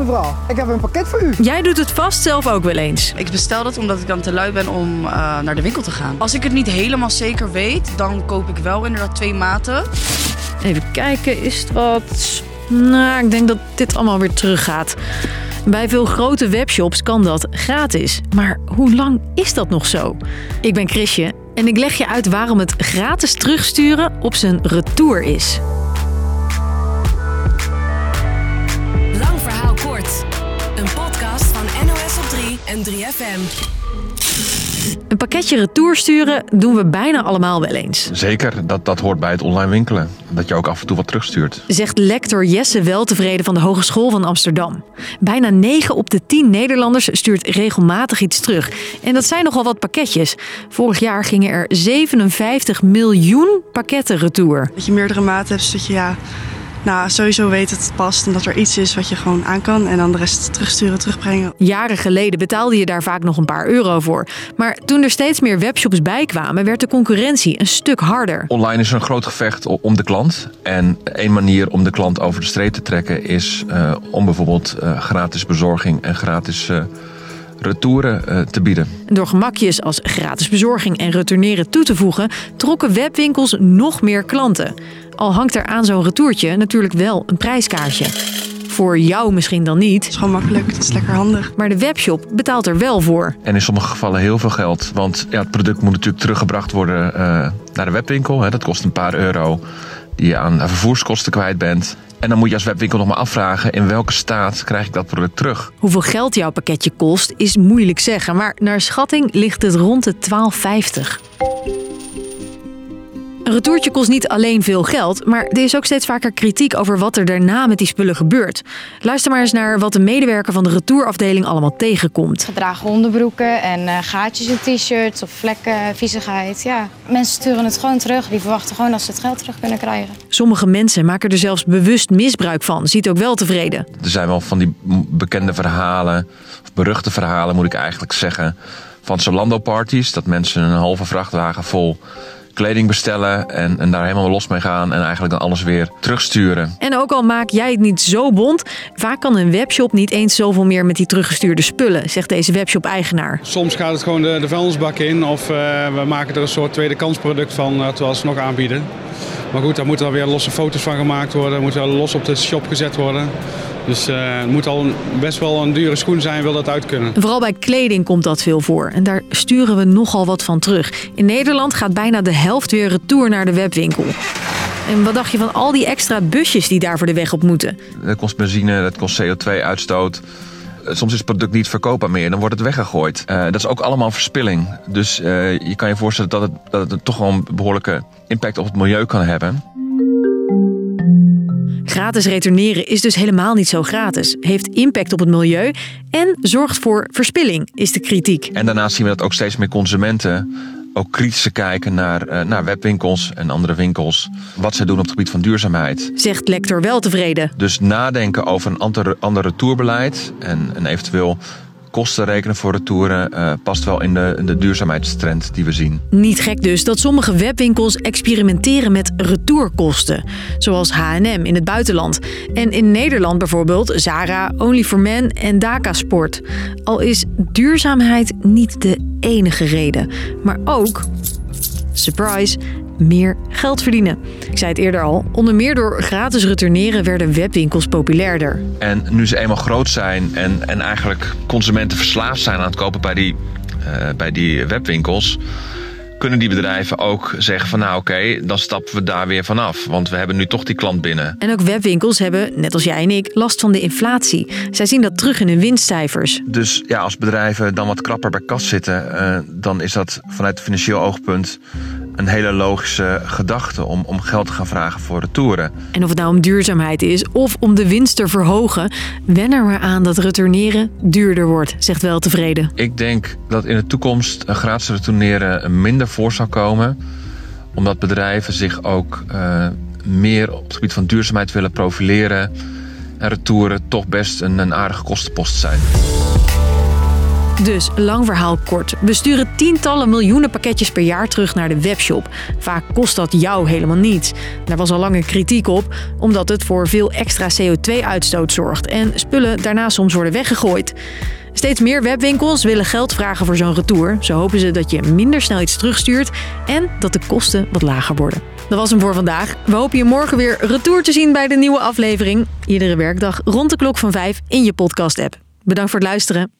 mevrouw, ik heb een pakket voor u. Jij doet het vast zelf ook wel eens. Ik bestel dat omdat ik dan te lui ben om uh, naar de winkel te gaan. Als ik het niet helemaal zeker weet, dan koop ik wel inderdaad twee maten. Even kijken, is het wat... Nou, ik denk dat dit allemaal weer teruggaat. Bij veel grote webshops kan dat gratis. Maar hoe lang is dat nog zo? Ik ben Chrisje en ik leg je uit waarom het gratis terugsturen op zijn retour is. En 3FM. Een pakketje retour sturen doen we bijna allemaal wel eens. Zeker, dat, dat hoort bij het online winkelen. Dat je ook af en toe wat terugstuurt. Zegt lector Jesse Weltevreden van de Hogeschool van Amsterdam. Bijna 9 op de 10 Nederlanders stuurt regelmatig iets terug. En dat zijn nogal wat pakketjes. Vorig jaar gingen er 57 miljoen pakketten retour. Dat je meerdere maten hebt, zodat je ja, nou, sowieso weet dat het past en dat er iets is wat je gewoon aan kan. En dan de rest terugsturen, terugbrengen. Jaren geleden betaalde je daar vaak nog een paar euro voor. Maar toen er steeds meer webshops bij kwamen, werd de concurrentie een stuk harder. Online is een groot gevecht om de klant. En één manier om de klant over de streep te trekken is uh, om bijvoorbeeld uh, gratis bezorging en gratis. Uh, retouren te bieden. Door gemakjes als gratis bezorging en retourneren toe te voegen, trokken webwinkels nog meer klanten. Al hangt er aan zo'n retourtje natuurlijk wel een prijskaartje. Voor jou misschien dan niet. Het is gewoon makkelijk, het is lekker handig. Maar de webshop betaalt er wel voor. En in sommige gevallen heel veel geld. Want ja, het product moet natuurlijk teruggebracht worden uh, naar de webwinkel. Hè. Dat kost een paar euro die je aan vervoerskosten kwijt bent. En dan moet je als webwinkel nog maar afvragen in welke staat krijg ik dat product terug. Hoeveel geld jouw pakketje kost is moeilijk zeggen, maar naar schatting ligt het rond de 12,50. Een retourtje kost niet alleen veel geld, maar er is ook steeds vaker kritiek over wat er daarna met die spullen gebeurt. Luister maar eens naar wat de medewerker van de retourafdeling allemaal tegenkomt. Gedragen onderbroeken en uh, gaatjes in t-shirts of vlekken, viezigheid. Ja, mensen sturen het gewoon terug. Die verwachten gewoon dat ze het geld terug kunnen krijgen. Sommige mensen maken er zelfs bewust misbruik van. Ziet ook wel tevreden. Er zijn wel van die bekende verhalen, of beruchte verhalen moet ik eigenlijk zeggen, van Zalando-parties. Dat mensen een halve vrachtwagen vol kleding bestellen en, en daar helemaal los mee gaan en eigenlijk dan alles weer terugsturen. En ook al maak jij het niet zo bond, vaak kan een webshop niet eens zoveel meer met die teruggestuurde spullen, zegt deze webshop-eigenaar. Soms gaat het gewoon de, de vuilnisbak in of uh, we maken er een soort tweede kansproduct van uh, terwijl ze nog aanbieden. Maar goed, daar moeten dan weer losse foto's van gemaakt worden, moet wel los op de shop gezet worden. Dus uh, het moet al best wel een dure schoen zijn, wil dat uit kunnen. Vooral bij kleding komt dat veel voor. En daar sturen we nogal wat van terug. In Nederland gaat bijna de helft weer retour naar de webwinkel. En wat dacht je van al die extra busjes die daar voor de weg op moeten? Dat kost benzine, dat kost CO2-uitstoot. Soms is het product niet verkoopbaar meer, dan wordt het weggegooid. Uh, dat is ook allemaal verspilling. Dus uh, je kan je voorstellen dat het, dat het toch wel een behoorlijke impact op het milieu kan hebben. Gratis retourneren is dus helemaal niet zo gratis, heeft impact op het milieu en zorgt voor verspilling, is de kritiek. En daarnaast zien we dat ook steeds meer consumenten ook kritisch kijken naar, uh, naar webwinkels en andere winkels. Wat zij doen op het gebied van duurzaamheid. Zegt lector wel tevreden. Dus nadenken over een ander, ander retourbeleid en, en eventueel kosten rekenen voor retouren uh, past wel in de, de duurzaamheidstrend die we zien. Niet gek dus dat sommige webwinkels experimenteren met retourkosten. Zoals H&M in het buitenland. En in Nederland bijvoorbeeld Zara, Only for Men en Daka Sport. Al is duurzaamheid niet de enige reden. Maar ook, surprise, meer geld verdienen. Ik zei het eerder al, onder meer door gratis retourneren werden webwinkels populairder. En nu ze eenmaal groot zijn en, en eigenlijk consumenten verslaafd zijn aan het kopen bij die, uh, bij die webwinkels kunnen die bedrijven ook zeggen van nou oké, okay, dan stappen we daar weer vanaf. Want we hebben nu toch die klant binnen. En ook webwinkels hebben, net als jij en ik, last van de inflatie. Zij zien dat terug in hun winstcijfers. Dus ja, als bedrijven dan wat krapper bij kas zitten, uh, dan is dat vanuit financieel oogpunt een hele logische gedachte om, om geld te gaan vragen voor retouren. En of het nou om duurzaamheid is of om de winst te verhogen, wen er maar aan dat retourneren duurder wordt, zegt wel tevreden. Ik denk dat in de toekomst een gratis retourneren minder voor zal komen, omdat bedrijven zich ook uh, meer op het gebied van duurzaamheid willen profileren en retouren toch best een, een aardige kostenpost zijn. Dus, lang verhaal kort. We sturen tientallen miljoenen pakketjes per jaar terug naar de webshop. Vaak kost dat jou helemaal niets. Daar was al lange kritiek op, omdat het voor veel extra CO2-uitstoot zorgt en spullen daarna soms worden weggegooid. Steeds meer webwinkels willen geld vragen voor zo'n retour. Zo hopen ze dat je minder snel iets terugstuurt en dat de kosten wat lager worden. Dat was hem voor vandaag. We hopen je morgen weer retour te zien bij de nieuwe aflevering. Iedere werkdag rond de klok van 5 in je podcast-app. Bedankt voor het luisteren.